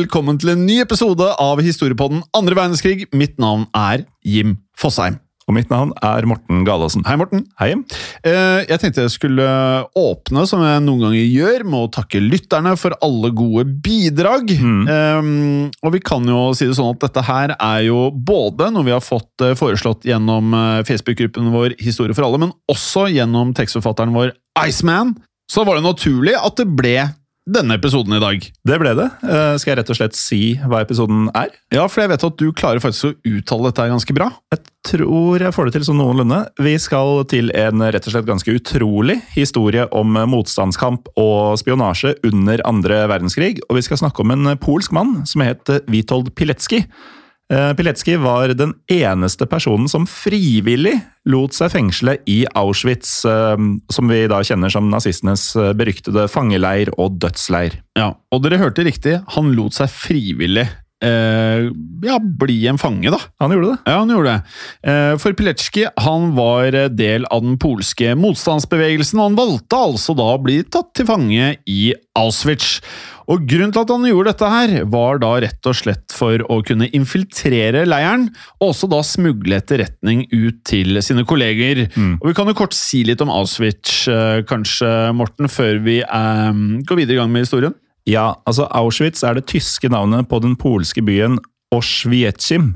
Velkommen til en ny episode av Historiepodden andre verdenskrig. Mitt navn er Jim Fosheim. Og mitt navn er Morten Galaasen. Hei, Morten. Hei. Jim. Jeg tenkte jeg skulle åpne, som jeg noen ganger gjør, med å takke lytterne for alle gode bidrag. Eh, Og vi kan jo si det sånn at dette her er jo både noe vi har fått eh, foreslått gjennom eh, Facebook-gruppen vår Historie for alle, men også gjennom tekstforfatteren vår Iceman. Så var det naturlig at det ble denne episoden i dag. Det ble det. Eh, Skal jeg rett og slett si hva episoden er? Ja, for jeg vet at du klarer faktisk å uttale dette ganske bra. Jeg tror jeg får det til sånn noenlunde. Vi skal til en rett og slett ganske utrolig historie om motstandskamp og spionasje under andre verdenskrig. Og vi skal snakke om en polsk mann som het Witold Pilecki. Eh, Pilecki var den eneste personen som frivillig lot seg fengsle i Auschwitz, eh, som vi da kjenner som nazistenes eh, beryktede fangeleir og dødsleir. Ja, og dere hørte riktig, han lot seg frivillig eh, ja, bli en fange, da. Han gjorde det. Ja, han gjorde det. Eh, for Pilecki han var eh, del av den polske motstandsbevegelsen, og han valgte altså da å bli tatt til fange i Auschwitz. Og Grunnen til at han gjorde dette, her, var da rett og slett for å kunne infiltrere leiren, og også da smugle etterretning ut til sine kolleger. Og Vi kan jo kort si litt om Auschwitz, eh, kanskje, Morten, før vi eh, går videre i gang med historien? Ja, altså Auschwitz er det tyske navnet på den polske byen Auschwitzim.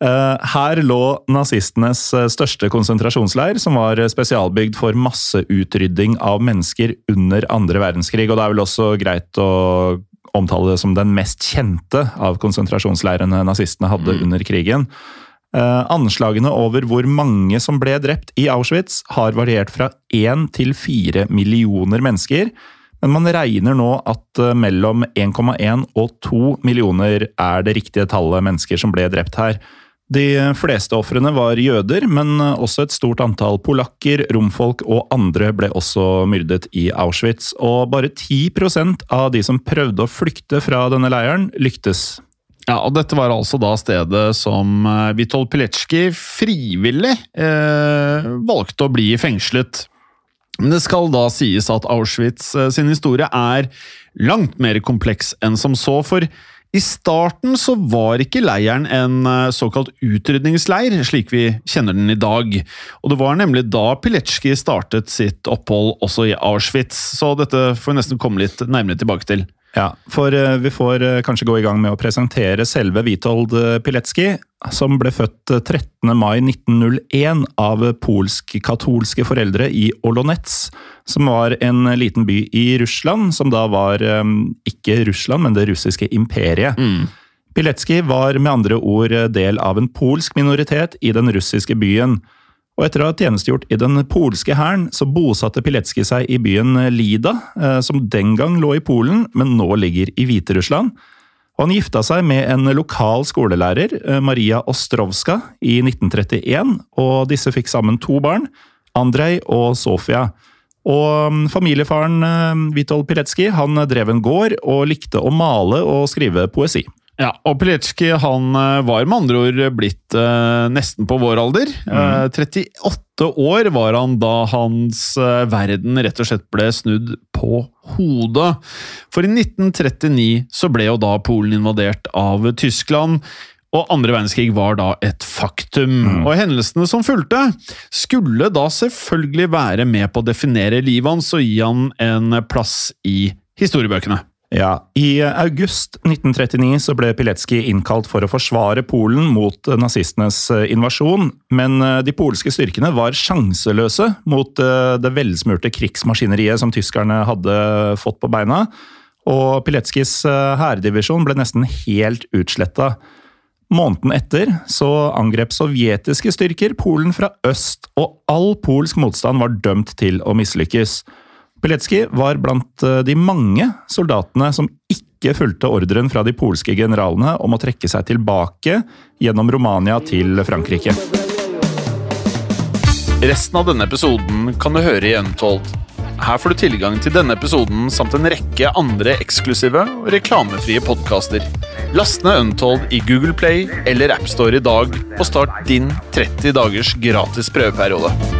Eh, Her lå nazistenes eh, største konsentrasjonsleir, som var spesialbygd for masseutrydding av mennesker under andre verdenskrig. Og det er vel også greit å omtale det som den mest kjente av konsentrasjonsleirene nazistene hadde under krigen. Eh, Anslagene over hvor mange som ble drept i Auschwitz, har variert fra én til fire millioner mennesker. Men man regner nå at eh, mellom 1,1 og 2 millioner er det riktige tallet mennesker som ble drept her. De fleste ofrene var jøder, men også et stort antall polakker, romfolk og andre ble også myrdet i Auschwitz. Og bare 10% av de som prøvde å flykte fra denne leiren, lyktes. Ja, og Dette var altså da stedet som eh, Witold Pilecki frivillig eh, valgte å bli fengslet. Men det skal da sies at Auschwitz eh, sin historie er langt mer kompleks enn som så, for i starten så var ikke leiren en eh, såkalt utrydningsleir, slik vi kjenner den i dag. Og det var nemlig da Pilecki startet sitt opphold også i Auschwitz, så dette får vi nesten komme litt nærmere tilbake til. Ja, for eh, vi får eh, kanskje gå i gang med å presentere selve Witold eh, Pilecki, som ble født eh, 13. mai 1901 av polsk-katolske foreldre i Olonets, som var en liten by i Russland, som da var ikke Russland, men det russiske imperiet. Pilecki var med andre ord del av en polsk minoritet i den russiske byen. Og etter å ha tjenestegjort i den polske hæren, så bosatte Pilecki seg i byen Lida, eh, som den gang lå i Polen, men nå ligger i Hviterussland. Og han gifta seg med en lokal skolelærer, eh, Maria Ostrovska, i 1931, og disse fikk sammen to barn, Andrej og Sofia. Og mm, familiefaren Vitol Witold Pilecki han drev en gård og likte å male og skrive poesi. Ja, og Pilecki han eh, var med andre ord blitt eh, nesten på vår alder. Eh, 38 år var han da hans eh, verden rett og slett ble snudd på hodet. For i 1939 så ble jo da Polen invadert av Tyskland. Og andre verdenskrig var da et faktum. Og hendelsene som fulgte, skulle da selvfølgelig være med på å definere livet hans og gi han en plass i historiebøkene. Ja, I august 1939 så ble Pilecki innkalt for å forsvare Polen mot nazistenes eh, invasjon, men eh, de polske styrkene var sjanseløse mot eh, det velsmurte krigsmaskineriet som tyskerne hadde fått på beina, og Pileckis hærdivisjon ble nesten helt utsletta. Måneden etter så angrep sovjetiske styrker Polen fra øst, og all polsk motstand var dømt til å mislykkes. Pilecki var blant eh, de mange soldatene som ikke fulgte ordren fra de polske generalene om å trekke seg tilbake gjennom Romania til Frankrike. Resten av denne episoden kan du høre i Untold. Her får du tilgang til denne episoden samt en rekke andre eksklusive og reklamefrie podkaster. Last ned Untold i Google Play eller AppStore i dag, og start din 30 dagers gratis prøveperiode.